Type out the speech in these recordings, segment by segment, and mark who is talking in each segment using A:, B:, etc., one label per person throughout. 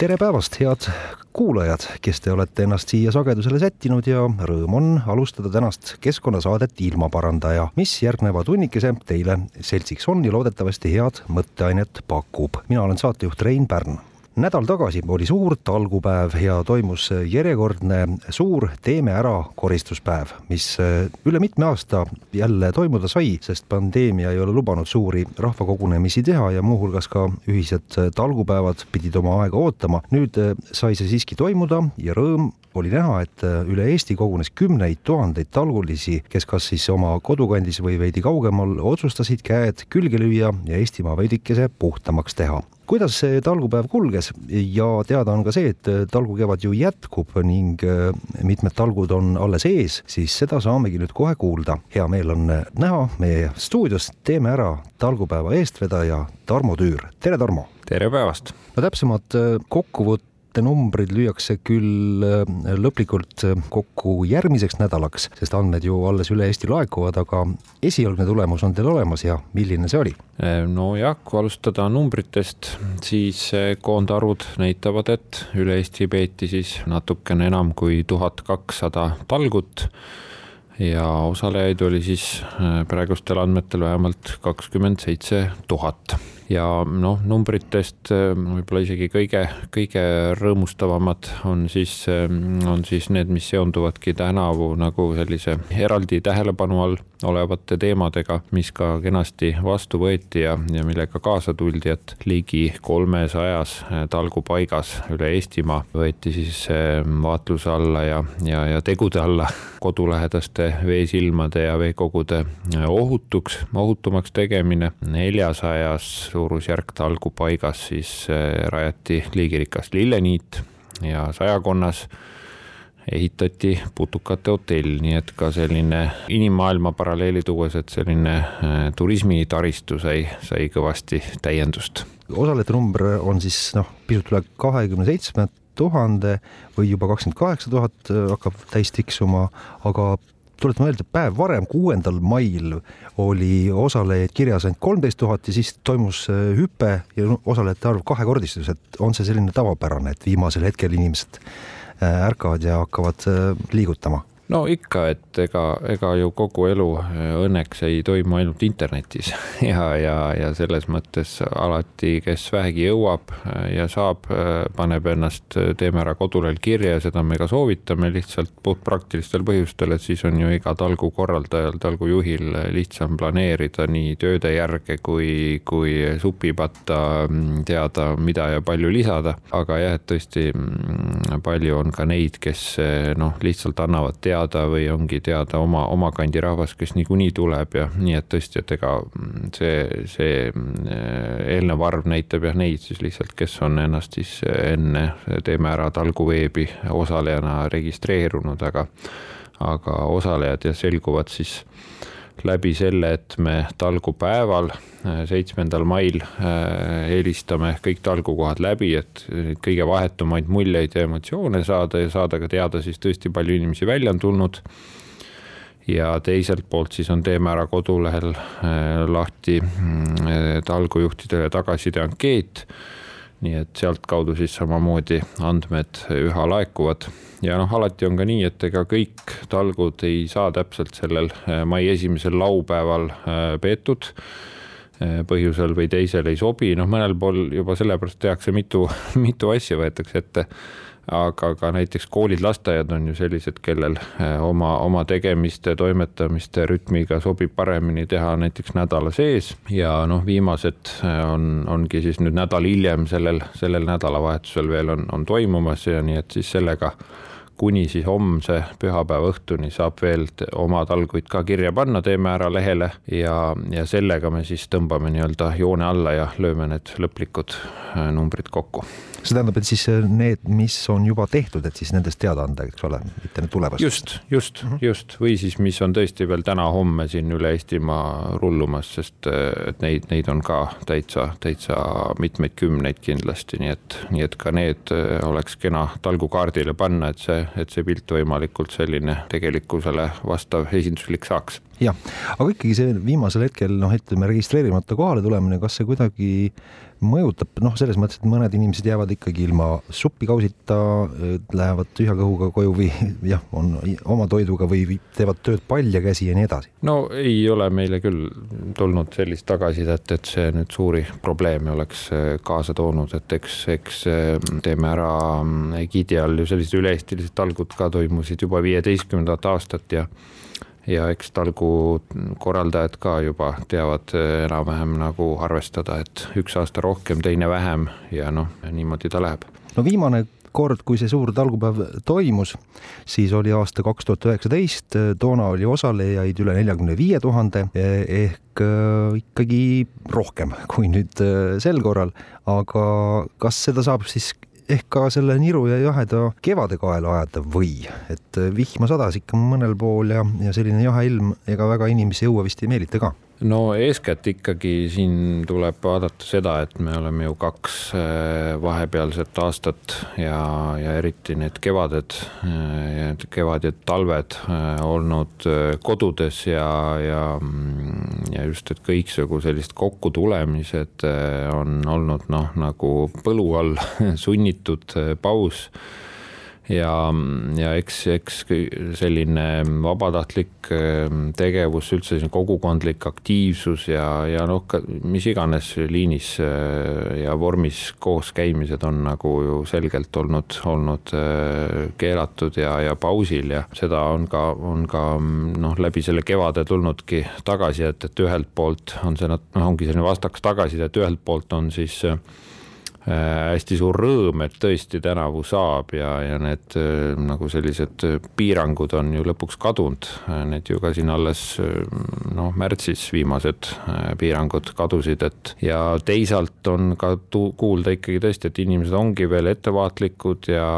A: Tere päevast, head kuulajad, kes te olete ennast siia sagedusele sättinud ja rõõm on alustada tänast keskkonnasaadet Ilmaparandaja, mis järgneva tunnikese teile seltsiks on ja loodetavasti head mõtteainet pakub. mina olen saatejuht Rein Pärn nädal tagasi oli suur talgupäev ja toimus järjekordne suur Teeme ära koristuspäev, mis äh, üle mitme aasta jälle toimuda sai, sest pandeemia ei ole lubanud suuri rahvakogunemisi teha ja muuhulgas ka ühised talgupäevad pidid oma aega ootama. nüüd äh, sai see siiski toimuda ja rõõm oli näha, et äh, üle Eesti kogunes kümneid tuhandeid talgulisi, kes kas siis oma kodukandis või veidi kaugemal otsustasid käed külge lüüa ja Eestimaa veidikese puhtamaks teha kuidas see talgupäev kulges ja teada on ka see, et talgukevad ju jätkub ning äh, mitmed talgud on alles ees, siis seda saamegi nüüd kohe kuulda. hea meel on näha meie stuudios Teeme ära talgupäeva eestvedaja Tarmo Tüür, tere Tarmo!
B: tere päevast!
A: no täpsemad äh, kokkuvõtted numbrid lüüakse küll äh, lõplikult äh, kokku järgmiseks nädalaks, sest andmed ju alles üle Eesti laekuvad, aga esialgne tulemus on teil olemas ja milline see oli?
B: Äh, nojah, kui alustada numbritest, siis koondarvud näitavad, et üle Eesti peeti siis natukene enam kui tuhat kakssada talgut ja osalejaid oli siis praegustel andmetel vähemalt kakskümmend seitse tuhat ja noh, numbritest äh, võib-olla isegi kõige, kõige rõõmustavamad on siis, äh, on siis need, mis seonduvadki tänavu nagu sellise eraldi tähelepanu all olevate teemadega, mis ka kenasti vastu võeti ja, ja millega kaasa tuldi, et ligi kolmesajas äh, talgupaigas üle Eestimaa võeti siis vaatluse alla ja, ja, ja tegude alla kodulähedaste veesilmade ja veekogude ohutuks, ohutumaks tegemine. neljasajas suurusjärk talgupaigas siis äh, rajati liigirikas lilleniit ja sajakonnas ehitati putukate hotell, nii et ka selline inimmaailma paralleeli tuues, et selline äh, turismitaristu sai, sai kõvasti täiendust.
A: osalejate number on siis noh, pisut üle kahekümne seitsme tuhande või juba kakskümmend kaheksa tuhat äh, hakkab täis tiksuma, aga tuletan meelde, päev varem, kuuendal mail oli osalejaid kirjas ainult kolmteist tuhat ja siis toimus äh, hüpe ja osalejate arv kahekordistus, et on see selline tavapärane, et viimasel hetkel inimesed äh, ärkavad ja hakkavad äh, liigutama
B: no ikka, et ega, ega ju kogu elu äh, õnneks ei toimu ainult internetis ja, ja, ja selles mõttes alati, kes vähegi jõuab äh, ja saab, äh, paneb ennast Teeme Ära kodulehel kirja ja seda me ka soovitame lihtsalt puhtpraktilistel põhjustel, et siis on ju iga talgu korraldajal, talgujuhil lihtsam planeerida nii tööde järge kui, kui supipatta mm, teada, mida ja palju lisada. aga jah, et tõesti mm, palju on ka neid, kes noh, lihtsalt annavad teada teada või ongi teada oma, oma kandi rahvas, kes niikuinii tuleb ja nii, et tõesti, et ega see, see äh, eelnev arv näitab jah neid siis lihtsalt, kes on ennast siis enne Teeme Ära talgu veebi osalejana registreerunud, aga, aga osalejad ja selguvad siis läbi selle, et me talgupäeval, äh, seitsmendal mail äh, helistame kõik talgukohad läbi, et kõige vahetumaid muljeid ja emotsioone saada ja saada ka teada siis tõesti palju inimesi välja on tulnud. ja teiselt poolt siis on Teeme Ära kodulehel äh, lahti mm, talgujuhtidele tagasiside ankeet nii et sealtkaudu siis samamoodi andmed üha laekuvad. Ja noh, alati on ka nii, et ega kõik talgud ei saa täpselt sellel äh, mai esimesel laupäeval äh, peetud. Äh, põhjusel või teisel ei sobi, noh, mõnel pool juba sellepärast tehakse mitu, mitu asja võetakse ette aga ka näiteks koolid, lasteaiad on ju sellised, kellel eh, oma, oma tegemiste, toimetamiste rütmiga sobib paremini teha näiteks nädala sees. Ja noh, viimased eh, on, ongi siis nüüd nädal hiljem sellel, sellel nädalavahetusel veel on, on toimumas ja nii et siis sellega kuni siis homse pühapäeva õhtuni saab veel oma talguid ka kirja panna Teeme Ära lehele ja, ja sellega me siis tõmbame nii-öelda joone alla ja lööme need lõplikud äh, numbrid kokku
A: see tähendab, et siis need, mis on juba tehtud, et siis nendest teada anda, eks ole, mitte need tulevased.
B: just, just mm, -hmm. just või siis, mis on tõesti veel täna-homme siin üle Eestimaa rullumas, sest et neid, neid on ka täitsa, täitsa mitmeid kümneid kindlasti, nii et, nii et ka need oleks kena talgukaardile panna, et see, et see pilt võimalikult selline tegelikkusele vastav esinduslik saaks
A: jah, aga ikkagi see viimasel hetkel noh, ütleme registreerimata kohale tulemine, kas see kuidagi mõjutab noh, selles mõttes, et mõned inimesed jäävad ikkagi ilma suppikausita, lähevad tühja kõhuga koju või jah, on oma toiduga või teevad tööd paljakäsi ja nii edasi?
B: no ei ole meile küll tulnud sellist tagasisidet, et see nüüd suuri probleeme oleks äh, kaasa toonud, et eks, eks äh, teeme ära egiidi all ju sellised üle-eestilised talgud ka toimusid juba viieteistkümnendat aastat ja ja eks talgu korraldajad ka juba teavad eh, enam-vähem nagu arvestada, et üks aasta rohkem, teine vähem ja noh, niimoodi ta läheb.
A: no viimane kord, kui see suur talgupäev toimus, siis oli aasta kaks tuhat üheksateist, toona oli osalejaid üle neljakümne viie tuhande ehk eh, ikkagi rohkem kui nüüd eh, sel korral, aga kas seda saab siis ehk ka selle niru ja jaheda kevade kaela ajada või, et vihma sadas ikka mõnel pool ja, ja selline jahe ilm ega väga inimesi õue vist ei meelita ka
B: no eeskätt ikkagi siin tuleb vaadata seda, et me oleme ju kaks äh, vahepealset aastat ja, ja eriti need kevaded, äh, kevad ja talved äh, olnud kodudes ja, ja, mm, ja just, et kõiksugu sellised kokkutulemised on olnud noh, nagu põlu all sunnitud paus ja, ja eks, eks selline vabatahtlik ehm, tegevus, üldse selline kogukondlik aktiivsus ja, ja noh, mis iganes liinis eh, ja vormis koos käimised on nagu ju selgelt olnud, olnud eh, keelatud ja, ja pausil ja seda on ka, on ka noh, läbi selle kevade tulnudki tagasisidet, et ühelt poolt on see, noh, ongi selline vastaks tagasiside, et ühelt poolt on siis äh, Äh, hästi suur rõõm, et tõesti tänavu saab ja, ja need äh, nagu sellised äh, piirangud on ju lõpuks kadunud. Need ju ka siin alles noh, märtsis viimased piirangud kadusid, et ja teisalt on ka kuulda ikkagi tõesti, et inimesed ongi veel ettevaatlikud ja,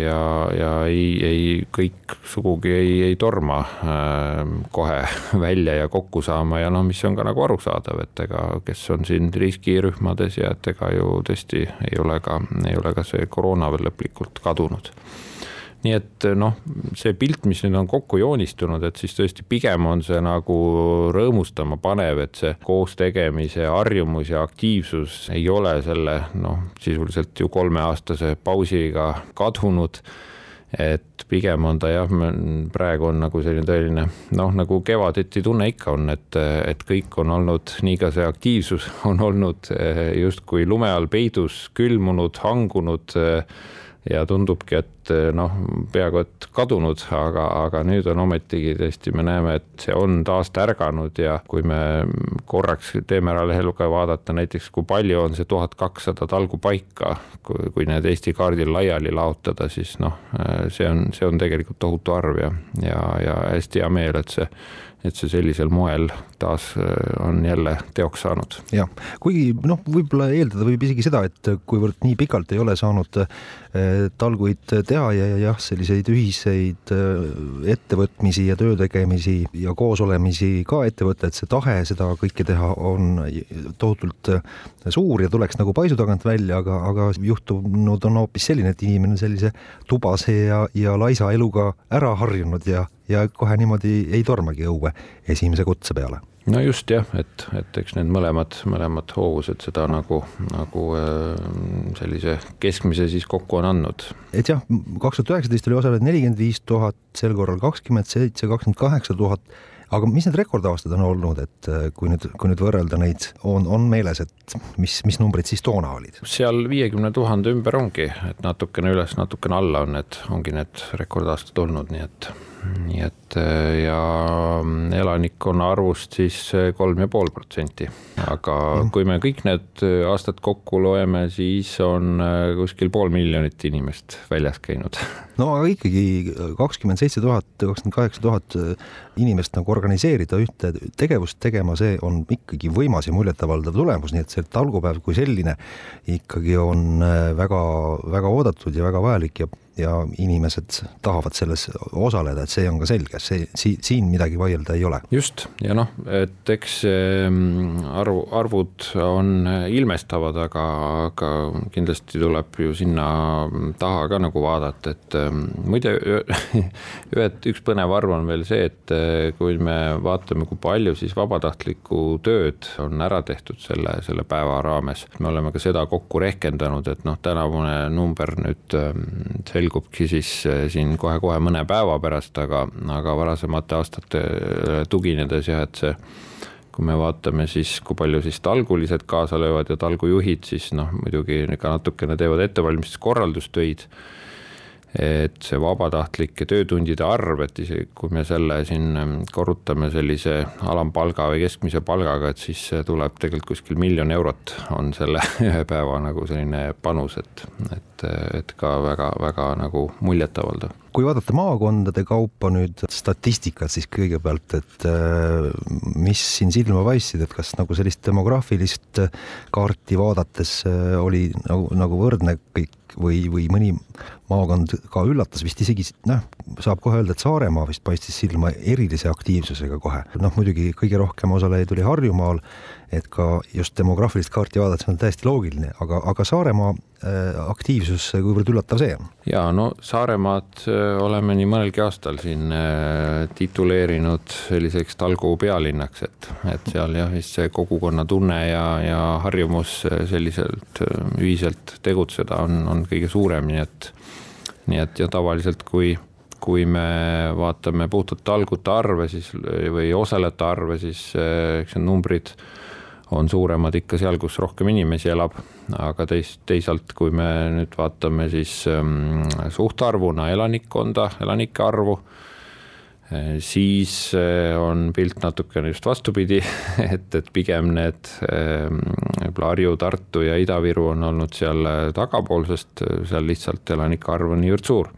B: ja, ja ei, ei kõik sugugi ei, ei torma kohe välja ja kokku saama ja noh, mis on ka nagu arusaadav, et ega kes on siin riskirühmades ja et ega ju tõesti tõesti ei ole ka, ei ole ka see koroona veel lõplikult kadunud. Nii et noh, see pilt, mis nüüd on kokku joonistunud, et siis tõesti pigem on see nagu rõõmustama panev, et see koos tegemise harjumus ja aktiivsus ei ole selle noh, sisuliselt ju kolmeaastase pausiga kadunud et pigem on ta jah, praegu on nagu selline tõeline noh, nagu kevadeti tunne ikka on, et, et kõik on olnud, nii ka see aktiivsus on olnud eh, justkui lume all peidus, külmunud, hangunud eh, ja tundubki, et eh, noh, peaaegu et kadunud, aga, aga nüüd on ometigi tõesti, me näeme, et see on taas tärganud ja kui me korraks teeme ära lehelugeja vaadata näiteks, kui palju on see tuhat kakssada talgupaika, kui, kui need Eesti kaardil laiali laotada, siis noh, see on, see on tegelikult tohutu arv ja, ja, ja hästi hea meel, et see et see sellisel moel taas äh, on jälle teoks saanud.
A: jah, kuigi noh, võib-olla eeldada võib isegi seda, et kuivõrd nii pikalt ei ole saanud äh, talguid teha ja, ja jah, selliseid ühiseid äh, ettevõtmisi ja töö tegemisi ja koosolemisi ka ette võtta, et see tahe seda kõike teha on tohutult suur ja tuleks nagu paisu tagant välja, aga, aga juhtunud on hoopis selline, et inimene sellise tubase ja, ja laisa eluga ära harjunud ja ja kohe niimoodi ei tormagi õue esimese kutse peale
B: no just jah, et, et eks need mõlemad, mõlemad hoovused seda nagu, nagu äh, sellise keskmise siis kokku on andnud.
A: et jah, kaks tuhat üheksateist oli osalejaid nelikümmend viis tuhat, sel korral kakskümmend seitse, kakskümmend kaheksa tuhat. aga mis need rekordaastad on olnud, et äh, kui nüüd, kui nüüd võrrelda neid, on, on meeles, et mis, mis numbrid siis toona olid?
B: seal viiekümne tuhande ümber ongi, et natukene üles, natukene alla on need, ongi need rekordaastad olnud, nii et nii et ja elanikkonna arvust siis kolm ja pool protsenti. aga kui me kõik need aastad kokku loeme, siis on kuskil pool miljonit inimest väljas käinud.
A: no aga ikkagi kakskümmend seitse tuhat, kakskümmend kaheksa tuhat inimest nagu organiseerida ühte tegevust tegema, see on ikkagi võimas ja muljetavaldav tulemus, nii et see talgupäev kui selline ikkagi on väga-väga äh, oodatud ja väga vajalik ja ja inimesed tahavad selles osaleda, et see on ka selge, see si, siin midagi vaielda ei ole.
B: just ja noh, et eks ehm, arvu, arvud on ilmestavad, aga, aga kindlasti tuleb ju sinna taha ka nagu vaadata, et ehm, muide ühed, üks põnev arv on veel see, et eh, kui me vaatame, kui palju siis vabatahtlikku tööd on ära tehtud selle, selle päeva raames, me oleme ka seda kokku rehkendanud, et noh, tänavune number nüüd ehm, selgub selgubki siis äh, siin kohe-kohe mõne päeva pärast, aga, aga varasemate aastate äh, tuginedes jah, et see kui me vaatame siis, kui palju siis talgulised kaasa löövad ja talgujuhid, siis noh, muidugi ka natukene teevad ettevalmistuskorraldustöid et see vabatahtlike töötundide arv, et isegi kui me selle siin ähm, korrutame sellise alampalga või keskmise palgaga, et siis tuleb tegelikult kuskil miljon eurot on selle ühe päeva nagu selline panus, et, et, et ka väga-väga nagu muljetavaldav
A: kui vaadata maakondade kaupa nüüd statistikat, siis kõigepealt, et äh, mis siin silma paistsid, et kas nagu sellist demograafilist kaarti vaadates äh, oli nagu, nagu võrdne kõik või, või mõni maakond ka üllatas vist isegi noh, saab kohe öelda, et Saaremaa vist paistis silma erilise aktiivsusega kohe. noh, muidugi kõige rohkem osalejaid oli Harjumaal, et ka just demograafilist kaarti vaadates on täiesti loogiline, aga, aga Saaremaa äh, aktiivsus, kuivõrd üllatav see on?
B: ja no Saaremaad äh, oleme nii mõnelgi aastal siin äh, tituleerinud selliseks talgu pealinnaks, et, et seal jah, vist see kogukonnatunne ja, ja harjumus selliselt ühiselt tegutseda on, on kõige suurem, nii et nii et ja tavaliselt, kui, kui me vaatame puhtalt talgute arve, siis või osalejate arve, siis eks need numbrid on suuremad ikka seal, kus rohkem inimesi elab, aga teis-, teisalt, kui me nüüd vaatame siis ähm, suhtarvuna elanikkonda, elanike arvu, siis on pilt natukene just vastupidi, et, et pigem need võib-olla Harju, Tartu ja Ida-Viru on olnud seal tagapool, sest seal lihtsalt elanike arv on niivõrd suur.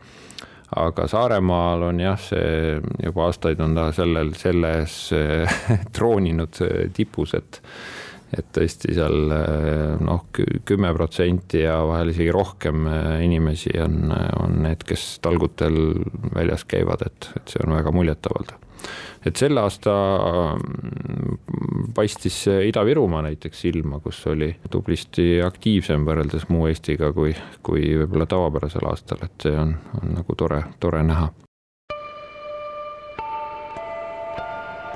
B: aga Saaremaal on jah, see juba aastaid on ta sellel, selles trooninud tipus, et et tõesti seal noh, kümme protsenti ja vahel isegi rohkem inimesi on, on need, kes talgutel väljas käivad, et, et see on väga muljetavaldav et selle aasta mm, paistis Ida-Virumaa näiteks silma, kus oli tublisti aktiivsem võrreldes muu Eestiga kui, kui võib-olla tavapärasel aastal, et see on, on nagu tore, tore näha.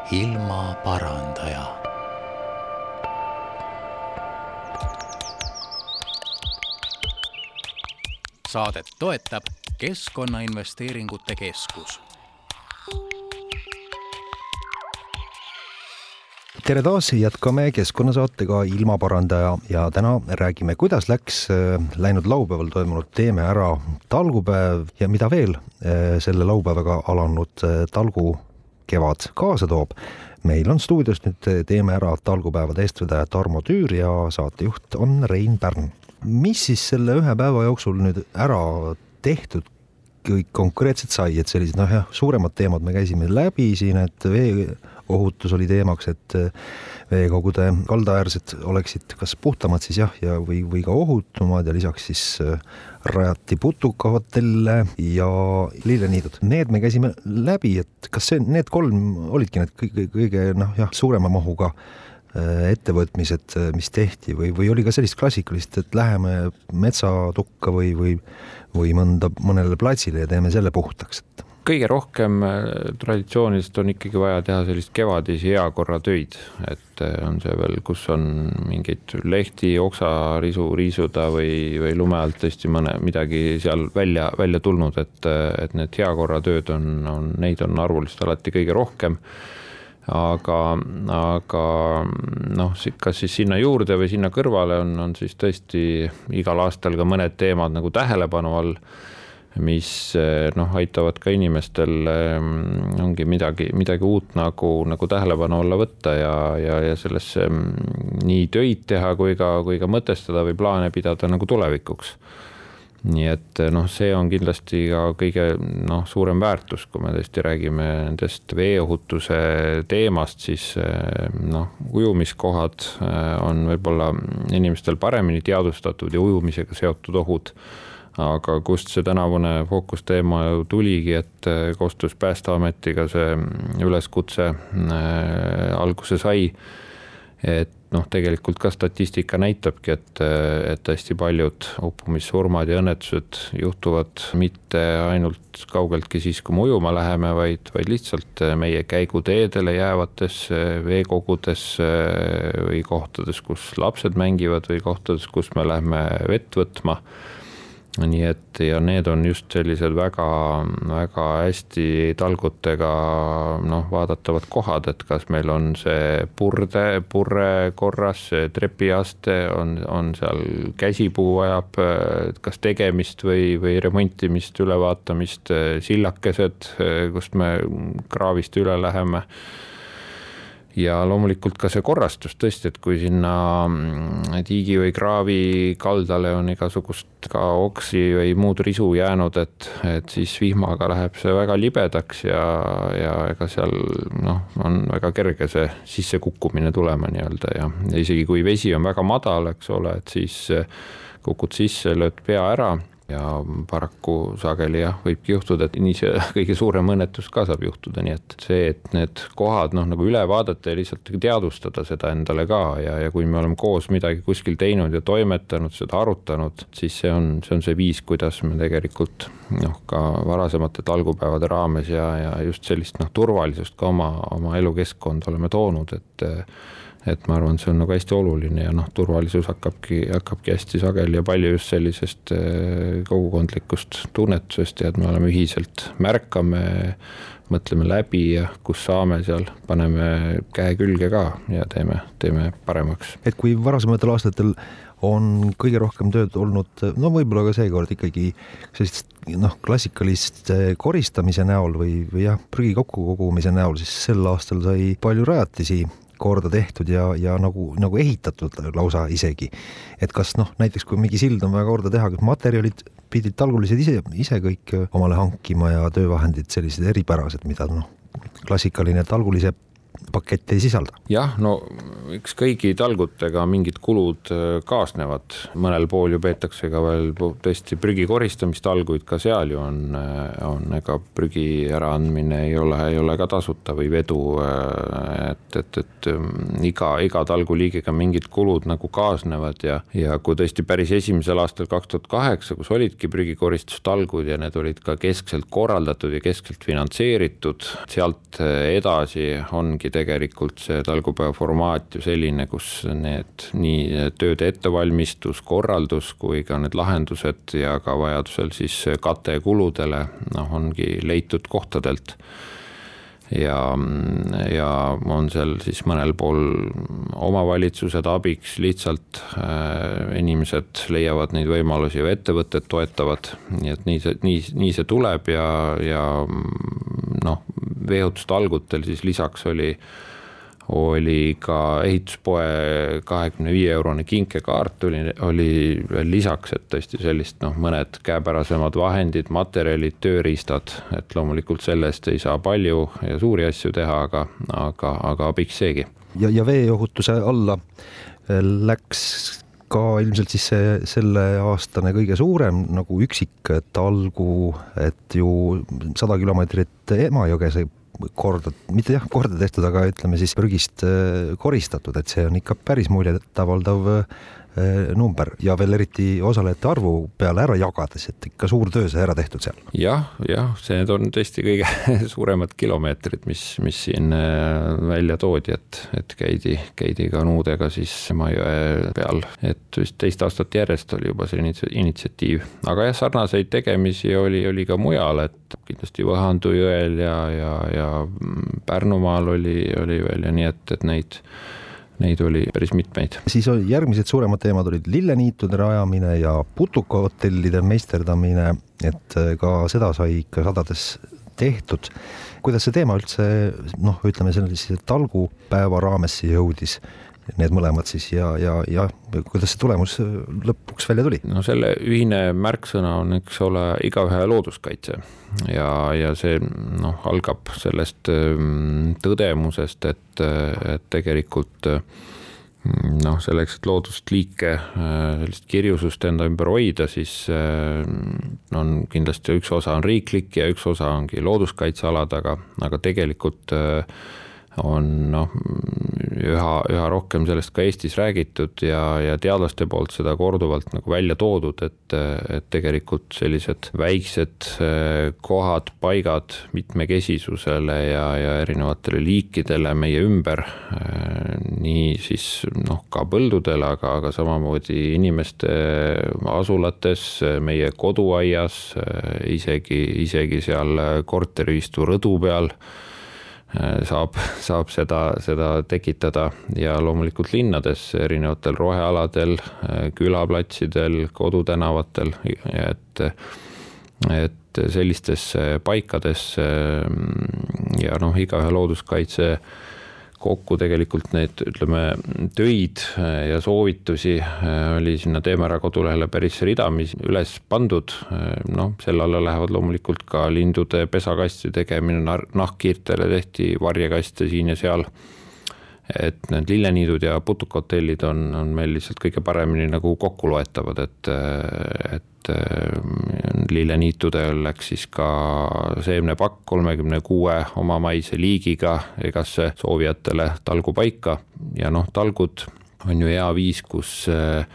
C: ilmaparandaja saadet toetab Keskkonnainvesteeringute Keskus
A: tere taas, jätkame keskkonnasaatega Ilmaparandaja ja täna räägime, kuidas läks äh, läinud laupäeval toimunud Teeme ära talgupäev ja mida veel äh, selle laupäevaga alanud äh, talgu kevad kaasa toob. meil on stuudios nüüd Teeme ära talgupäevade eestvedaja Tarmo Tüür ja saatejuht on Rein Pärn. Mis siis selle ühe päeva jooksul nüüd ära tehtud kõik konkreetselt sai, et sellised noh jah, suuremad teemad me käisime läbi siin, et vee ohutus oli teemaks, et eh, veekogude kaldaäärsed oleksid kas puhtamad siis jah, ja või, või ka ohutumad ja lisaks siis eh, rajati putukahotelle ja lilleniidud. Need me käisime läbi, et kas see, need kolm olidki need kõige, kõige noh jah, suurema mahuga ettevõtmised, mis tehti või, või oli ka sellist klassikalist, et läheme metsatukka või, või, või mõnda, mõnele platsile ja teeme selle puhtaks, et
B: kõige rohkem äh, traditsiooniliselt on ikkagi vaja teha sellist kevadisi heakorratöid, et äh, on see veel, kus on mingeid lehti, oksarisu riisuda või, või lume alt tõesti mõne, midagi seal välja, välja tulnud, et, äh, et need heakorratööd on, on, neid on arvuliselt alati kõige rohkem aga, aga noh, kas siis sinna juurde või sinna kõrvale on, on siis tõesti igal aastal ka mõned teemad nagu tähelepanu all mis noh, aitavad ka inimestel ongi midagi, midagi uut nagu, nagu tähelepanu alla võtta ja, ja, ja sellesse nii töid teha kui ka, kui ka mõtestada või plaane pidada nagu tulevikuks nii et noh, see on kindlasti ka kõige noh, suurem väärtus, kui me tõesti räägime nendest veeohutuse teemast, siis noh, ujumiskohad eh, on võib-olla inimestel paremini teadvustatud ja ujumisega seotud ohud aga kust see tänavune fookusteema ju tuligi, et eh, koostöös Päästeametiga see üleskutse alguse sai. Et noh, tegelikult ka statistika näitabki, et, et hästi paljud uppumissurmad ja õnnetused juhtuvad mitte ainult kaugeltki siis, kui me ujuma läheme, vaid, vaid lihtsalt meie käiguteedele jäävates veekogudes või kohtades, kus lapsed mängivad või kohtades, kus me läheme vett võtma nii et ja need on just sellised väga, väga hästi talgutega noh, vaadatavad kohad, et kas meil on see purde, purre korras, see trepiaste on, on seal käsipuu vajab kas tegemist või, või remontimist, ülevaatamist, sillakesed, kust me kraavist üle läheme ja loomulikult ka see korrastus tõesti, et kui sinna mm, tiigi või kraavi kaldale on igasugust ka oksi või muud risu jäänud, et, et siis vihmaga läheb see väga libedaks ja, ja ega seal noh, on väga kerge see sissekukkumine tulema nii-öelda ja, ja isegi kui vesi on väga madal, eks ole, et siis kukud sisse, lööd pea ära ja paraku sageli jah, võibki juhtuda, et nii see kõige suurem õnnetus ka saab juhtuda, nii et see, et need kohad noh, nagu üle vaadata ja lihtsalt teadvustada seda endale ka ja, ja kui me oleme koos midagi kuskil teinud ja toimetanud, seda arutanud, siis see on, see on see viis, kuidas me tegelikult noh, ka varasemate talgupäevade raames ja, ja just sellist noh, turvalisust ka oma, oma elukeskkonda oleme toonud, et et ma arvan, see on nagu hästi oluline ja noh, turvalisus hakkabki, hakkabki hästi sageli ja palju just sellisest äh, kogukondlikust tunnetusest ja et me oleme ühiselt, märkame, mõtleme läbi ja kus saame, seal paneme käe külge ka ja teeme, teeme paremaks.
A: et kui varasematel aastatel on kõige rohkem tööd olnud, no võib-olla ka seekord ikkagi sellist noh, klassikalist koristamise näol või, või jah, prügi kokkukogumise näol, siis sel aastal sai palju rajatisi korda tehtud ja, ja nagu, nagu ehitatud lausa isegi. et kas noh, näiteks kui mingi sild on vaja korda teha, kas materjalid pidid talgulised ise, ise kõik omale hankima ja töövahendid sellised eripärased, mida noh, klassikaline talgulise pakett ei sisalda.
B: jah, no eks kõigi talgutega mingid kulud äh, kaasnevad, mõnel pool ju peetakse ka veel tõesti prügi koristamistalguid, ka seal ju on, äh, on ega prügi äraandmine ei ole, ei ole ka tasuta või vedu. Äh, et, et, et ähm, iga, iga talguliigiga mingid kulud nagu kaasnevad ja, ja kui tõesti päris esimesel aastal kaks tuhat kaheksa, kus olidki prügikoristustalgud ja need olid ka keskselt korraldatud ja keskselt finantseeritud, sealt edasi ongi tegelikult see talgupäeva formaat ju selline, kus need nii tööde ettevalmistus, korraldus kui ka need lahendused ja ka vajadusel siis kate kuludele noh, ongi leitud kohtadelt ja, ja on seal siis mõnel pool omavalitsused abiks, lihtsalt äh, inimesed leiavad neid võimalusi või ettevõtted toetavad, nii et nii see, nii, nii see tuleb ja, ja noh, veeotustalgutel siis lisaks oli oli ka ehituspoe kahekümne viie eurone kinkekaart oli, oli veel lisaks, et tõesti sellist noh, mõned käepärasemad vahendid, materjalid, tööriistad, et loomulikult selle eest ei saa palju ja suuri asju teha, aga, aga, aga abiks seegi.
A: ja, ja veeohutuse alla läks ka ilmselt siis see selleaastane kõige suurem nagu üksik talgu, et ju sada kilomeetrit Emajõge korda, mitte jah, korda tehtud, aga ütleme siis prügist äh, koristatud, et see on ikka päris muljetavaldav Äh, number ja veel eriti osalejate arvu peale ära jagades, et ikka suur töö sai ära tehtud seal.
B: jah, jah, need on tõesti kõige suuremad kilomeetrid, mis, mis siin äh, välja toodi, et, et käidi, käidi kanuudega siis Emajõe peal, et vist teist aastat järjest oli juba see initsiatiiv, aga jah, sarnaseid tegemisi oli, oli ka mujal, et kindlasti Võhandu jõel ja, ja, ja Pärnumaal oli, oli veel ja nii, et, et neid neid oli päris mitmeid.
A: siis oli järgmised suuremad teemad olid lilleniitude rajamine ja putukahotellide meisterdamine, et ka seda sai ikka sadades tehtud. kuidas see teema üldse noh, ütleme sellise talgupäeva raames siia jõudis? Need mõlemad siis ja, ja, ja kuidas see tulemus lõpuks välja tuli?
B: no selle ühine märksõna on, eks ole, igaühe looduskaitse ja, ja see noh, algab sellest ähm, tõdemusest, et, et tegelikult noh, selleks, et loodust, liike, äh, sellist kirjusust enda ümber hoida, siis äh, on kindlasti üks osa on riiklik ja üks osa ongi looduskaitsealad, aga, aga tegelikult äh, on noh, üha, üha rohkem sellest ka Eestis räägitud ja, ja teadlaste poolt seda korduvalt nagu välja toodud, et, et tegelikult sellised väiksed eh, kohad, paigad mitmekesisusele ja, ja erinevatele liikidele meie ümber, eh, nii siis noh, ka põldudel, aga, aga samamoodi inimeste asulates, meie koduaias, eh, isegi, isegi seal korteriühistu rõdu peal saab, saab seda, seda tekitada ja loomulikult linnades erinevatel rohealadel, äh, külaplatsidel, kodutänavatel, et, et sellistes paikades ja noh, igaühe looduskaitse kokku tegelikult need, ütleme, töid äh, ja soovitusi äh, oli sinna Teemera kodulehele päris ridamisi üles pandud. Äh, noh, selle alla lähevad loomulikult ka lindude pesakasti tegemine, nahkhiirtele tehti varjekaste siin ja seal et need lilleniidud ja putukahotellid on, on meil lihtsalt kõige paremini nagu kokku loetavad, et, et lilleniitudel läks siis ka seemnepakk kolmekümne kuue omamaise liigiga igasse soovijatele talgupaika ja noh, talgud on ju hea viis, kus äh,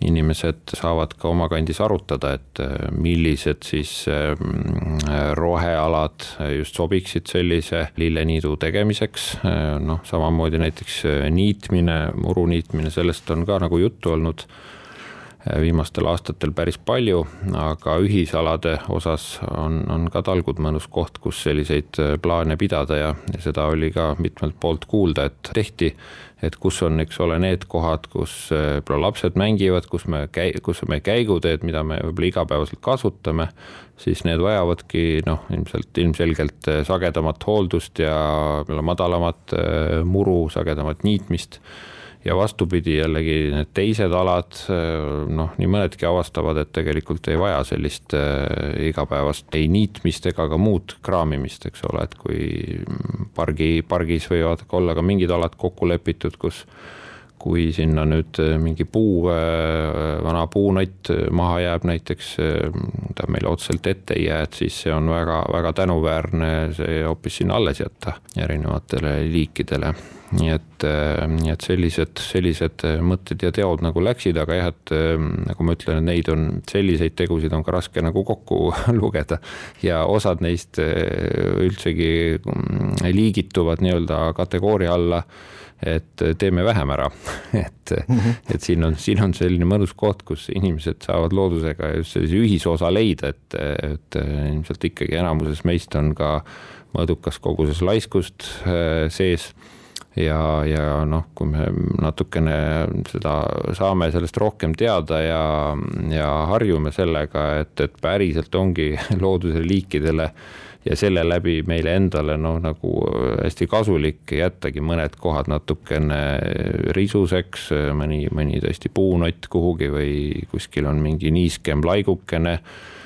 B: inimesed saavad ka oma kandis arutada, et äh, millised siis ähm, rohealad just sobiksid sellise lilleniidu tegemiseks. Äh, noh, samamoodi näiteks äh, niitmine, muru niitmine, sellest on ka nagu juttu olnud viimastel aastatel päris palju, aga ühisalade osas on, on ka talgud mõnus koht, kus selliseid plaane pidada ja, ja seda oli ka mitmelt poolt kuulda, et tehti. Et kus on, eks ole, need kohad, kus äh, võib-olla lapsed mängivad, kus me käi-, kus on meie käiguteed, mida me võib-olla igapäevaselt kasutame, siis need vajavadki noh, ilmselt ilmselgelt äh, sagedamat hooldust ja madalamat äh, muru, sagedamat niitmist ja vastupidi jällegi need teised alad, noh, nii mõnedki avastavad, et tegelikult ei vaja sellist äh, igapäevast ei niitmist ega ka muud kraamimist, eks ole, et kui pargi, pargis võivad olla ka mingid alad kokku lepitud, kus kui sinna nüüd mingi puu, vana puunott maha jääb näiteks, ta meile otseselt ette ei jää, et siis see on väga-väga tänuväärne see hoopis sinna alles jätta erinevatele liikidele nii et, äh, nii et sellised, sellised äh, mõtted ja teod nagu läksid, aga jah, et äh, nagu ma ütlen, et neid on, selliseid tegusid on ka raske nagu kokku lugeda. ja osad neist üldsegi mm, liigituvad nii-öelda kategooria alla et teeme vähem ära et -hmm. et siin on, siin on selline mõnus koht, kus inimesed saavad loodusega just sellise ühisosa leida, et, et ilmselt ikkagi enamuses meist on ka mõõdukas koguses laiskust sees ja, ja noh, kui me natukene seda saame sellest rohkem teada ja, ja harjume sellega, et, et päriselt ongi looduse liikidele ja selle läbi meile endale noh, nagu hästi kasulik jättagi mõned kohad natukene risuseks, mõni, mõni tõesti puunott kuhugi või kuskil on mingi niiskem laigukene. Äh,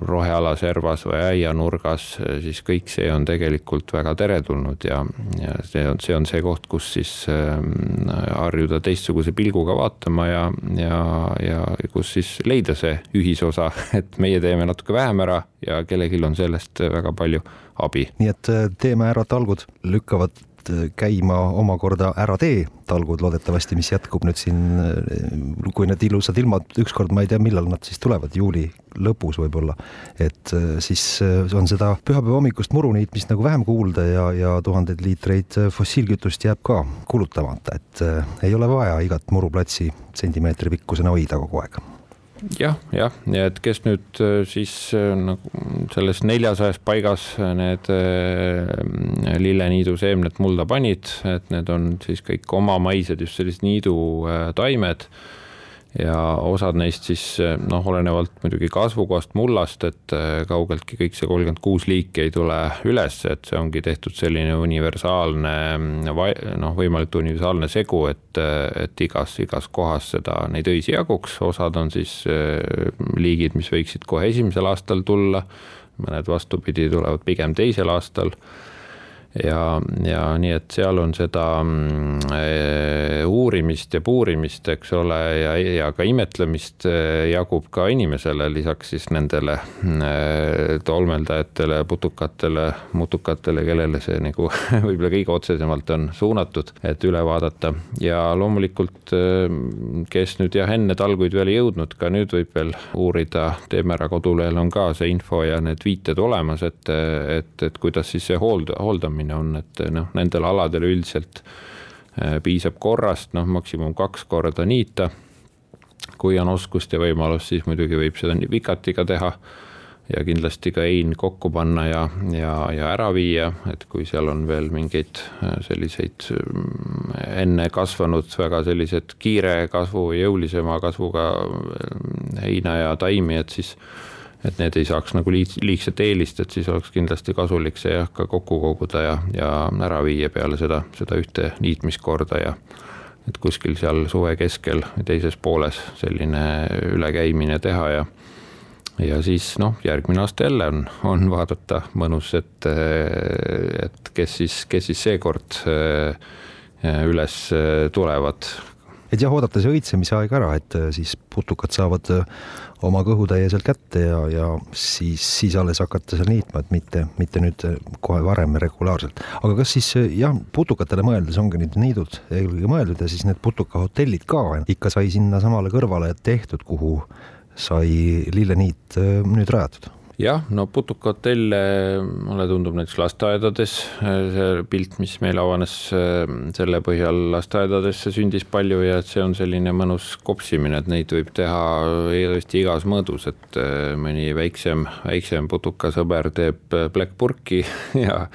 B: roheala servas või aianurgas, äh, siis kõik see on tegelikult väga teretulnud ja, ja see on, see on see koht, kus siis ähm, harjuda teistsuguse pilguga vaatama ja, ja, ja kus siis leida see ühisosa, et meie teeme natuke vähem ära ja kellelgi on sellest väga palju abi.
A: nii et äh, teeme ära talgud, lükkavad käima omakorda Ära tee talgud loodetavasti, mis jätkub nüüd siin, kui need ilusad ilmad ükskord, ma ei tea, millal nad siis tulevad, juuli lõpus võib-olla. et äh, siis äh, on seda pühapäeva hommikust muruniitmist nagu vähem kuulda ja, ja tuhandeid liitreid äh, fossiilkütust jääb ka kulutamata, et ei ole vaja igat muruplatsi sentimeetri pikkusena hoida kogu aeg
B: jah, jah, ja et kes nüüd äh, siis äh, nagu selles neljasajas paigas need äh, lilleniidu seemned mulda panid, et need on siis kõik omamaised just sellised niidutaimed ja osad neist siis noh, olenevalt muidugi kasvukohast mullast, et äh, kaugeltki kõik see kolmkümmend kuus liiki ei tule üles, et see ongi tehtud selline universaalne noh, võimalikult universaalne segu, et, et igas, igas kohas seda, neid öisi jaguks, osad on siis liigid, mis võiksid kohe esimesel aastal tulla, mõned vastupidi, tulevad pigem teisel aastal. Ja, ja nii, et seal on seda eh, uurimist ja puurimist, eks ole, ja, ja ka imetlemist eh, jagub ka inimesele, lisaks siis nendele eh, tolmeldajatele, putukatele, mutukatele, kellele see nagu võib-olla kõige otsesemalt on suunatud, et üle vaadata. Ja loomulikult, kes nüüd jah, enne talguid veel ei jõudnud, ka nüüd võib veel uurida, Teeme Ära kodulehel on ka see info ja need viited olemas, et, et, et kuidas siis see hoolda, hooldamine on, et noh, nendel aladel üldiselt piisab korrast, noh, maksimum kaks korda niita. kui on oskust ja võimalust, siis muidugi võib seda vikatiga teha ja kindlasti ka ein kokku panna ja, ja, ja ära viia, et kui seal on veel mingeid äh, selliseid mm, enne kasvanud väga sellised kiire kasvu, jõulisema kasvuga äh, heina ja taimi, et siis et need ei saaks nagu liig-, liigset eelist, et siis oleks kindlasti kasulik see jah, ka kokku koguda ja, ja ära viia peale seda, seda ühte niitmiskorda ja et kuskil seal suve keskel teises pooles selline ülekäimine teha ja ja siis noh, järgmine aasta jälle on, on vaadata mõnus, et, et kes siis, kes siis seekord üles tulevad.
A: Et jah, oodata see õitsemise aeg ära, et siis putukad saavad oma kõhutäie sealt kätte ja, ja siis, siis alles hakata seal niitma, et mitte, mitte nüüd kohe varem regulaarselt. aga kas siis jah, putukatele mõeldes ongi nüüd niidud eelkõige mõeldud ja siis need putukahotellid ka ikka sai sinna samale kõrvale tehtud, kuhu sai lilleniit äh, nüüd rajatud
B: jah, no putukahotelle mulle tundub näiteks lasteaedades, see pilt, mis meil avanes, selle põhjal lasteaedadesse sündis palju ja see on selline mõnus kopsimine, et neid võib teha tõesti igas mõõdus, et mõni väiksem, väiksem putukasõber teeb Black Burki ja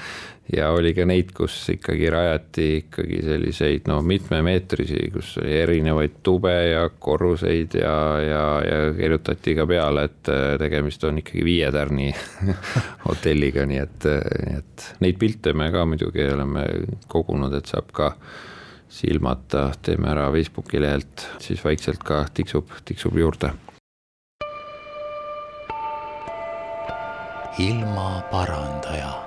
B: ja oli ka neid, kus ikkagi rajati ikkagi selliseid noh, mitmemeetrisi, kus oli erinevaid tube ja korruseid ja, ja, ja kirjutati ka peale, et äh, tegemist on ikkagi viie tärni hotelliga, nii et, nii et neid pilte me ka muidugi oleme kogunud, et saab ka silmata, teeme ära Facebooki lehelt, siis vaikselt ka tiksub, tiksub juurde.
C: ilmaparandaja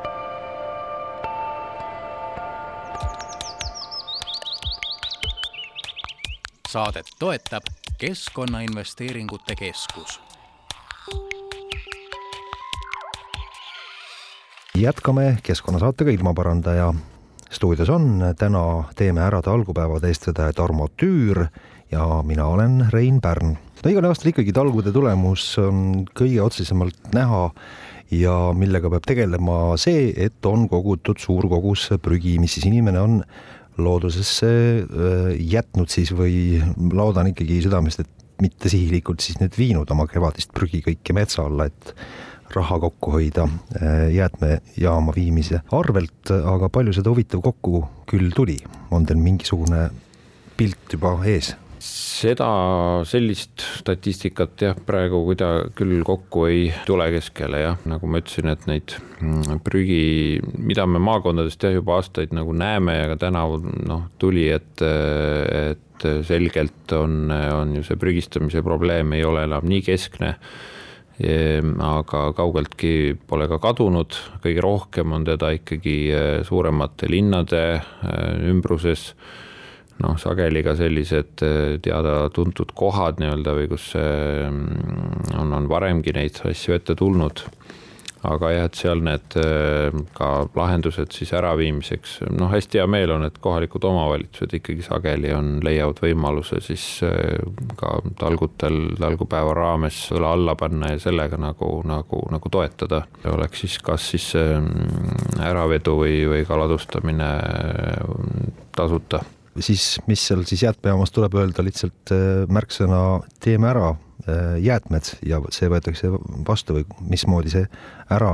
C: saadet toetab Keskkonnainvesteeringute Keskus.
A: jätkame keskkonnasaatega Ilmaparandaja. stuudios on täna Teeme Ärade algupäevade eestvedaja Tarmo Tüür ja mina olen Rein Pärn. no igal aastal ikkagi talgude tulemus on kõige otsesemalt näha ja millega peab tegelema see, et on kogutud suur kogus prügi, mis siis inimene on loodusesse jätnud siis või loodan ikkagi südamest, et mitte sihilikult siis nüüd viinud oma kevadist prügi kõike metsa alla, et raha kokku hoida jäätmejaama viimise arvelt, aga palju seda huvitav kokku küll tuli, on teil mingisugune pilt juba ees?
B: Seda, sellist statistikat jah, praegu kuida- küll kokku ei tule keskele jah, nagu ma ütlesin, et neid mm, prügi, mida me maakondadest jah juba aastaid nagu näeme ja ka tänavu noh, tuli, et, et selgelt on, on ju see prügistamise probleem ei ole enam nii keskne. Ehm, aga kaugeltki pole ka kadunud, kõige rohkem on teda ikkagi eh, suuremate linnade eh, ümbruses noh, sageli ka sellised äh, teada-tuntud kohad nii-öelda või kus mm, on, on varemgi neid asju ette tulnud. aga jah, et seal need äh, ka lahendused siis äraviimiseks, noh, hästi hea meel on, et kohalikud omavalitsused ikkagi sageli on, leiavad võimaluse siis äh, ka talgutel, talgupäeva raames õla alla panna ja sellega nagu, nagu, nagu toetada. oleks siis kas siis äravedu või, või kaladustamine tasuta
A: siis mis seal siis jäätmejaamas tuleb öelda lihtsalt märksõna teeme ära jäätmed ja see võetakse vastu või mismoodi see ära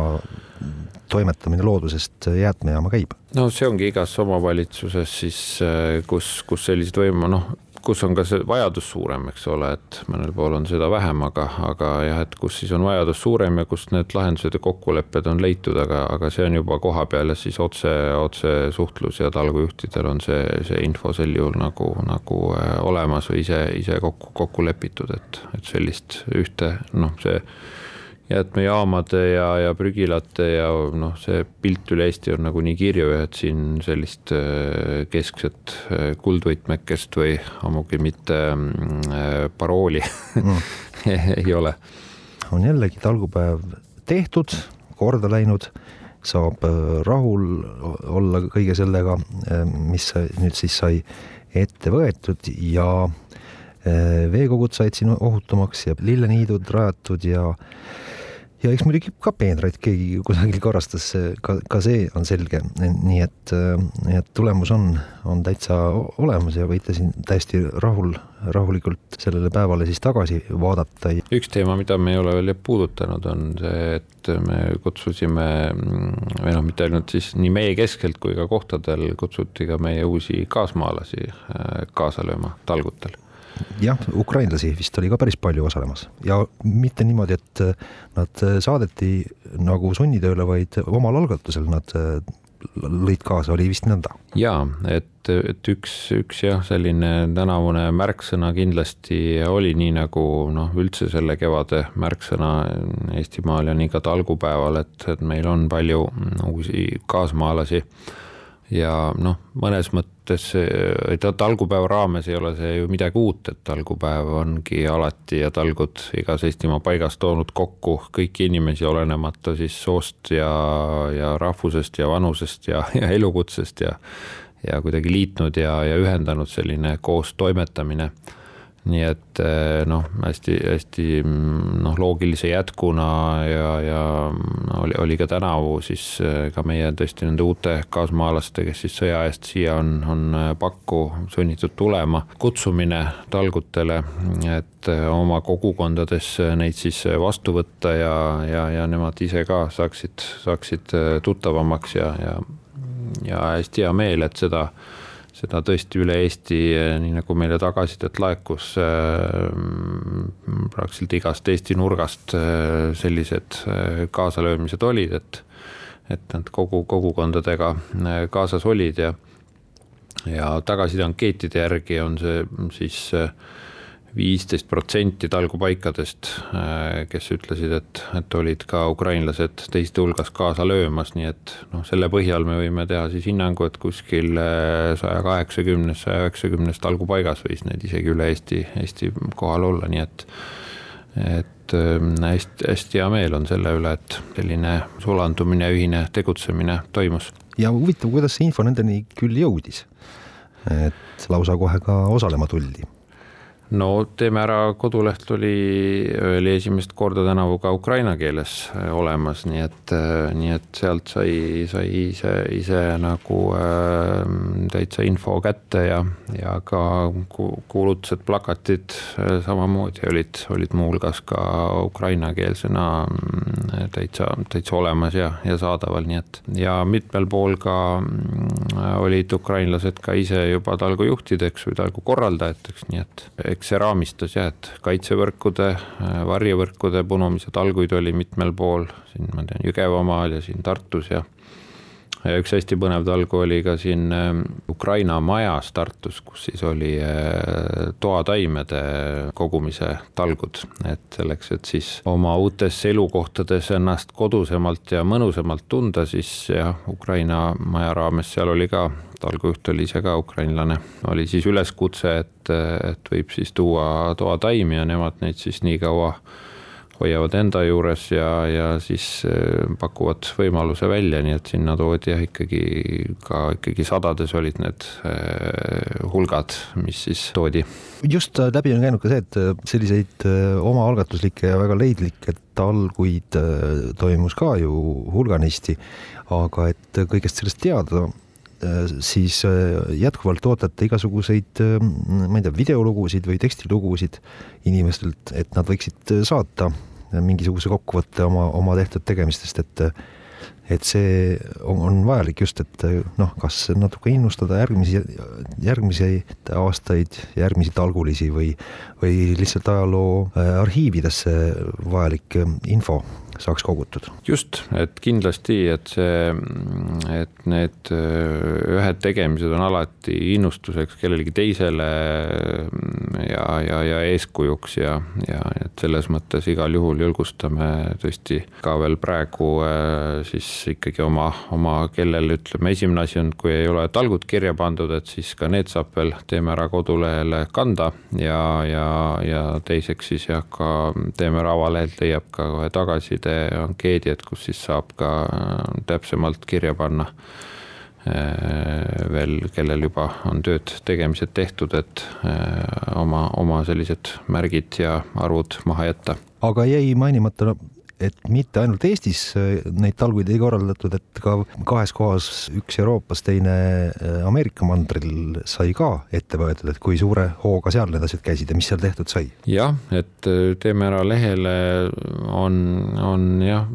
A: toimetamine loodusest jäätmejaama käib?
B: no see ongi igas omavalitsuses siis, kus, kus sellised võim-, noh, kus on ka see vajadus suurem, eks ole, et mõnel pool on seda vähem, aga, aga jah, et kus siis on vajadus suurem ja kus need lahendused ja kokkulepped on leitud, aga, aga see on juba koha peal ja siis otse, otsesuhtlus ja talgujuhtidel on see, see info sel juhul nagu, nagu äh, olemas või ise, ise kokku, kokku lepitud, et, et sellist ühte, noh, see jäätmejaamade ja, ja prügilate ja noh, see pilt üle Eesti on nagunii kirju ja et siin sellist äh, keskset äh, kuldvõtmekest või ammugi mitte äh, parooli mm. ei ole.
A: on jällegi talgupäev tehtud, korda läinud, saab rahul olla kõige sellega, mis nüüd siis sai ette võetud ja veekogud said siin ohutumaks ja lilleniidud rajatud ja ja eks muidugi ka peenraid keegi kusagil korrastas, ka, ka see on selge, nii et, nii et tulemus on, on täitsa olemas ja võite siin täiesti rahul, rahulikult sellele päevale siis tagasi vaadata.
B: üks teema, mida me ei ole veel puudutanud, on see, et me kutsusime või noh, mitte ainult siis nii meie keskelt kui ka kohtadel kutsuti ka meie uusi kaasmaalasi äh, kaasa lööma talgutel
A: jah, ukrainlasi vist oli ka päris palju osalemas ja mitte niimoodi, et äh, nad äh, saadeti nagu sunnitööle, vaid omal algatusel nad äh, lõid kaasa, oli vist nõnda?
B: jaa, et, et üks, üks jah, selline tänavune märksõna kindlasti oli nii nagu noh, üldse selle kevade märksõna Eestimaal nii ka talgupäeval, et, et meil on palju uusi kaasmaalasi ja noh, mõnes mõttes talgupäeva raames ei ole see ju midagi uut, et talgupäev ongi alati ja talgud igas Eestimaa paigas toonud kokku kõiki inimesi, olenemata siis soost ja, ja rahvusest ja vanusest ja, ja elukutsest ja ja kuidagi liitnud ja, ja ühendanud selline koos toimetamine nii et eh, noh, hästi-hästi noh, loogilise jätkuna ja, ja oli, oli ka tänavu siis eh, ka meie tõesti nende uute kaasmaalaste, kes siis sõja eest siia on, on eh, pakku sunnitud tulema, kutsumine talgutele, et oma kogukondades neid siis vastu võtta ja, ja, ja nemad ise ka saaksid, saaksid tuttavamaks ja, ja, ja hästi hea meel, et seda seda tõesti üle Eesti, nii nagu meile tagasisidet laekus äh, praktiliselt igast Eesti nurgast äh, sellised äh, kaasalöömised olid, et, et nad kogu kogukondadega kaasas olid ja, ja tagasiside ankeetide järgi on see siis viisteist protsenti talgupaikadest, äh, kes ütlesid, et, et olid ka ukrainlased teiste hulgas kaasa löömas, nii et noh, selle põhjal me võime teha siis hinnangu, et kuskil äh, saja kaheksakümnes, saja üheksakümnes talgupaigas võis neid isegi üle Eesti, Eesti kohal olla, nii et et hästi-hästi äh, hea meel on selle üle, et selline sulandumine, ühine tegutsemine toimus.
A: ja huvitav, kuidas see info nendeni küll jõudis? et lausa kohe ka osalema tuldi
B: no Teeme ära koduleht oli, oli esimest korda tänavu ka ukraina keeles äh, olemas, nii et, äh, nii et sealt sai, sai ise, ise nagu äh, täitsa info kätte ja, ja ka kuulutused, plakatid äh, samamoodi olid, olid muuhulgas ka ukrainakeelsena mm, täitsa, täitsa olemas ja, ja saadaval, nii et ja mitmel pool ka äh, olid ukrainlased ka ise juba talgujuhtideks või talgu korraldajateks, nii et eks see raamistas jah, et kaitsevõrkude, varjevõrkude punumise talguid oli mitmel pool, siin ma tean Jõgevamaal ja siin Tartus ja üks hästi põnev talgu oli ka siin ähm, Ukraina majas Tartus, kus siis oli äh, toataimede kogumise talgud, et selleks, et siis oma uutes elukohtades ennast kodusemalt ja mõnusamalt tunda, siis jah, Ukraina maja raames seal oli ka talgujuht oli ise ka ukrainlane, oli siis üleskutse, et, et võib siis tuua toataimi ja nemad neid siis nii kaua hoiavad enda juures ja, ja siis äh, pakuvad võimaluse välja, nii et sinna toodi jah, ikkagi ka ikkagi sadades olid need äh, hulgad, mis siis toodi.
A: just äh, läbi on käinud ka see, et selliseid omaalgatuslikke ja väga leidlikke talguid toimus ka ju hulganisti, aga et kõigest sellest teada siis jätkuvalt ootate igasuguseid, ma ei tea, videolugusid või tekstilugusid inimestelt, et nad võiksid saata mingisuguse kokkuvõtte oma, oma tehtud tegemistest, et et see on, on vajalik just, et noh, kas natuke innustada järgmisi, järgmisi aastaid, järgmisi talgulisi või, või lihtsalt ajaloo äh, arhiividesse vajalik info saaks kogutud.
B: just, et kindlasti, et see, et need ühed tegemised on alati innustuseks kellelegi teisele ja, ja, ja eeskujuks ja, ja et selles mõttes igal juhul julgustame tõesti ka veel praegu siis ikkagi oma, oma, kellel ütleme, esimene asi on, kui ei ole talgud kirja pandud, et siis ka need saab veel Teeme Ära kodulehele kanda ja, ja, ja teiseks siis jah, ka Teeme Ära avalehelt leiab ka kohe tagasiside tagasiside ankeedi, et kus siis saab ka äh, täpsemalt kirja panna äh, veel, kellel juba on tööd, tegemised tehtud, et äh, oma, oma sellised märgid ja arvud maha jätta.
A: aga jäi mainimata et mitte ainult Eestis äh, neid talguid ei korraldatud, et ka kahes kohas, üks Euroopas, teine äh, Ameerika mandril sai ka ette võetud, et kui suure hooga seal need asjad käisid ja mis seal tehtud sai?
B: jah, et äh, Teeme Ära lehele on, on jah,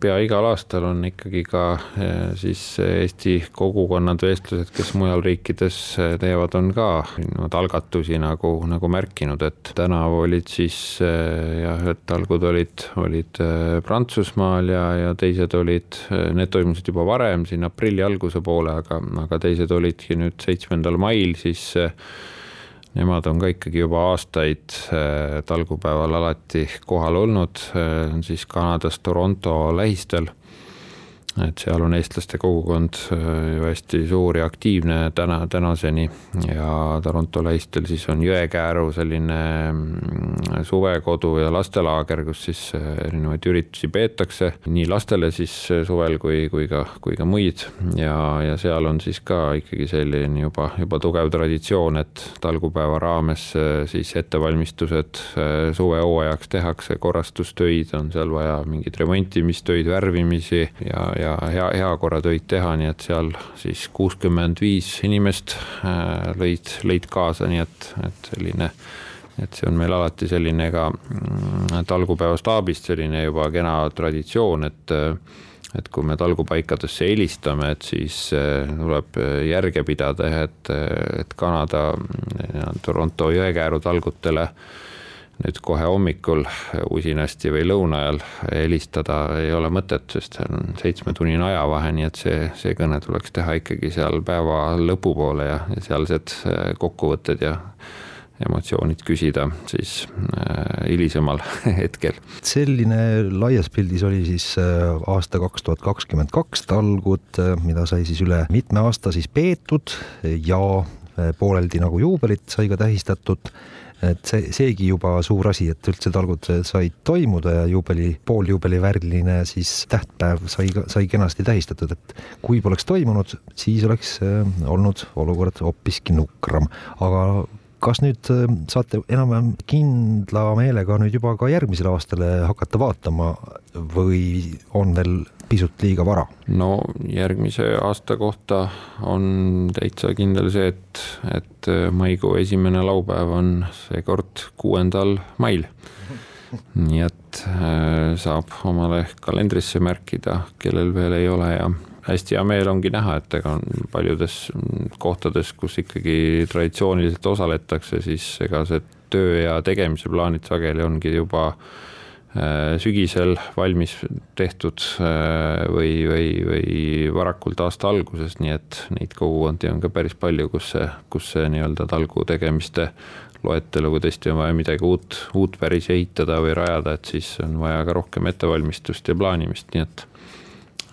B: pea igal aastal on ikkagi ka siis Eesti kogukonnad, vestlused, kes mujal riikides teevad, on ka niimoodi algatusi nagu, nagu märkinud, et tänavu olid siis jah, et talgud olid, olid Prantsusmaal ja, ja teised olid, need toimusid juba varem, siin aprilli alguse poole, aga, aga teised olidki nüüd seitsmendal mail, siis nemad on ka ikkagi juba aastaid eh, talgupäeval alati kohal olnud, eh, siis Kanadas Toronto lähistel et seal on eestlaste kogukond äh, ju hästi suur ja aktiivne täna, tänaseni. Ja Toronto lähistel siis on Jõekääru selline mm, suvekodu ja lastelaager, kus siis äh, erinevaid üritusi peetakse. Nii lastele siis äh, suvel kui, kui ka, kui ka muid. Ja, ja seal on siis ka ikkagi selline juba, juba tugev traditsioon, et talgupäeva raames siis ettevalmistused suvehooajaks tehakse, korrastustöid on seal vaja, mingeid remontimistöid, värvimisi. Ja, ja hea, heakorratöid teha, nii et seal siis kuuskümmend viis inimest äh, lõid, lõid kaasa, nii et, et selline et see on meil alati selline ka mm, talgupäeva staabist selline juba kena traditsioon, et et kui me talgupaikadesse helistame, et siis äh, tuleb järge pidada jah, et, et Kanada mm, Toronto jõekääru talgutele äh, nüüd kohe hommikul usinasti või lõuna ajal helistada ei ole mõtet, sest seal on seitsmetunnine ajavahe, nii et see, see kõne tuleks teha ikkagi seal päeva lõpupoole ja, ja sealsed äh, kokkuvõtted ja emotsioonid küsida siis äh, hilisemal hetkel.
A: selline laias pildis oli siis äh, aasta kaks tuhat kakskümmend kaks talgud, mida sai siis üle mitme aasta siis peetud ja pooleldi nagu juubelit sai ka tähistatud et see, seegi juba suur asi, et üldse talgud said toimuda ja juubeli, pooljuubelivärviline siis tähtpäev sai, sai kenasti tähistatud, et kui poleks toimunud, siis oleks äh, olnud olukord hoopiski nukram, aga kas nüüd äh, saate enam-vähem kindla meelega nüüd juba ka järgmisele aastale hakata vaatama või on veel pisut liiga vara?
B: no järgmise aasta kohta on täitsa kindel see, et, et maikuu esimene laupäev on seekord kuuendal mail. nii et äh, saab omale kalendrisse märkida, kellel veel ei ole ja hästi hea meel ongi näha, et ega paljudes kohtades, kus ikkagi traditsiooniliselt osaletakse, siis ega see töö ja tegemise plaanid sageli ongi juba äh, sügisel valmis tehtud äh, või, või, või varakult aasta alguses, nii et neid kogukondi on ka päris palju, kus see, kus see nii-öelda talgu tegemiste loetelu, kui tõesti on vaja midagi uut, uut päris ehitada või rajada, et siis on vaja ka rohkem ettevalmistust ja plaanimist, nii et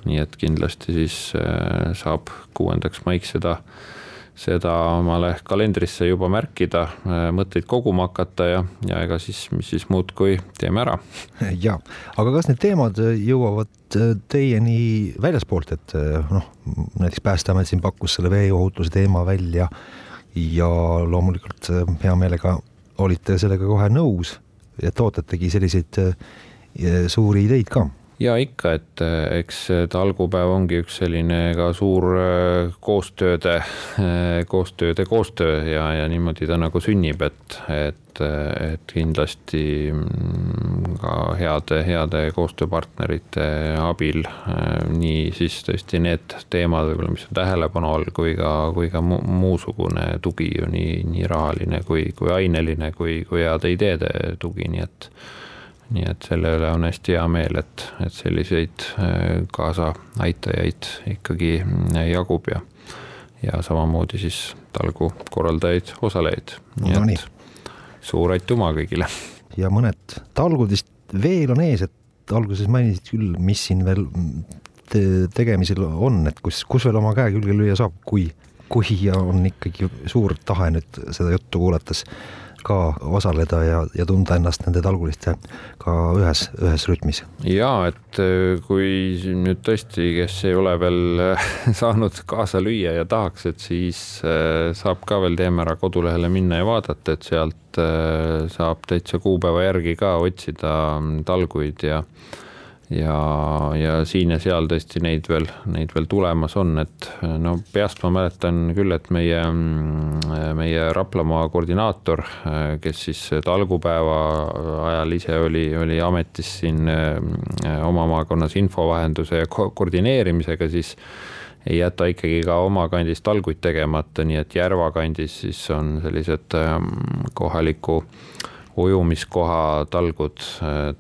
B: nii et kindlasti siis äh, saab kuuendaks maiks seda, seda omale kalendrisse juba märkida, äh, mõtteid koguma hakata ja, ja ega siis, mis siis muud, kui teeme ära.
A: ja, aga kas need teemad jõuavad äh, teieni väljaspoolt, et noh, näiteks Päästeamet siin pakkus selle veeohutuse teema välja ja loomulikult hea meelega olite sellega kohe nõus, et ootategi selliseid suuri ideid ka
B: ja ikka, et äh, eks talgupäev ongi üks selline ka suur äh, koostööde, koostööde koostöö ja, ja niimoodi ta nagu sünnib, et, et, et kindlasti mm, ka heade, heade koostööpartnerite abil nii siis tõesti need teemad võib-olla, mis on tähelepanu all, kui ka, kui ka muusugune tugi ju nii, nii rahaline kui, kui aineline kui, kui heade ideede tugi, nii et nii et selle üle on hästi hea meel, et, et selliseid äh, kaasaaitajaid ikkagi äh, jagub ja, ja samamoodi siis talgu korraldajaid, osalejaid.
A: no nii.
B: suur aitüma kõigile.
A: ja mõned talgud vist veel on ees, et alguses mainisid küll, mis siin veel te tegemisel on, et kus, kus veel oma käe külge lüüa saab, kui, kui on ikkagi suur tahe nüüd seda juttu kuulates ka osaleda ja, ja tunda ennast nende talgulistega ühes, ühes rütmis.
B: ja et äh, kui nüüd tõesti, kes ei ole veel äh, saanud kaasa lüüa ja tahaks, et siis äh, saab ka veel Teeme Ära kodulehele minna ja vaadata, et sealt saab täitsa kuupäeva järgi ka otsida mm, talguid ja ja, ja siin ja seal tõesti neid veel, neid veel tulemas on, et no peast ma mäletan küll, et meie, meie Raplamaa koordinaator, kes siis talgupäeva ajal ise oli, oli ametis siin oma maakonnas infovahenduse ja ko koordineerimisega, siis ei jäta ikkagi ka oma kandis talguid tegemata, nii et Järva kandis siis on sellised kohaliku ujumiskoha talgud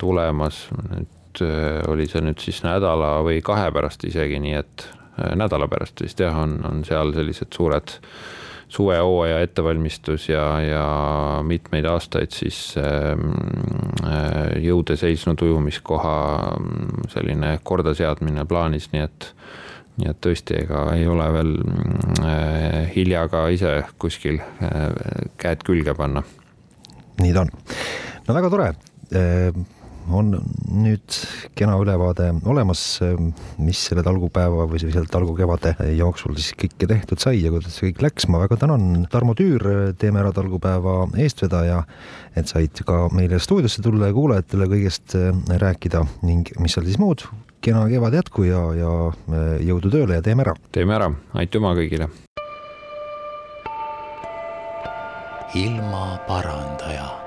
B: tulemas, nüüd Äh, oli see nüüd siis nädala või kahe pärast isegi, nii et äh, nädala pärast vist jah, on, on seal sellised suured suvehooaja ettevalmistus ja, ja mitmeid aastaid siis ähm, äh, jõude seisnud ujumiskoha mm, selline kordaseadmine plaanis, nii et nii et tõesti, ega ei ole veel äh, hilja ka ise kuskil käed külge panna.
A: nii ta on. no väga tore on nüüd kena ülevaade olemas, mis selle talgupäeva või selle talgukevade jooksul siis kõike tehtud sai ja kuidas see kõik läks. ma väga tänan, Tarmo Tüür, Teeme Ära talgupäeva eestvedaja, et said ka meile stuudiosse tulla ja kuulajatele kõigest äh, rääkida ning mis seal siis muud, kena kevad jätku ja, ja äh, jõudu tööle ja teeme ära.
B: teeme ära, aitüma kõigile.
C: ilmaparandaja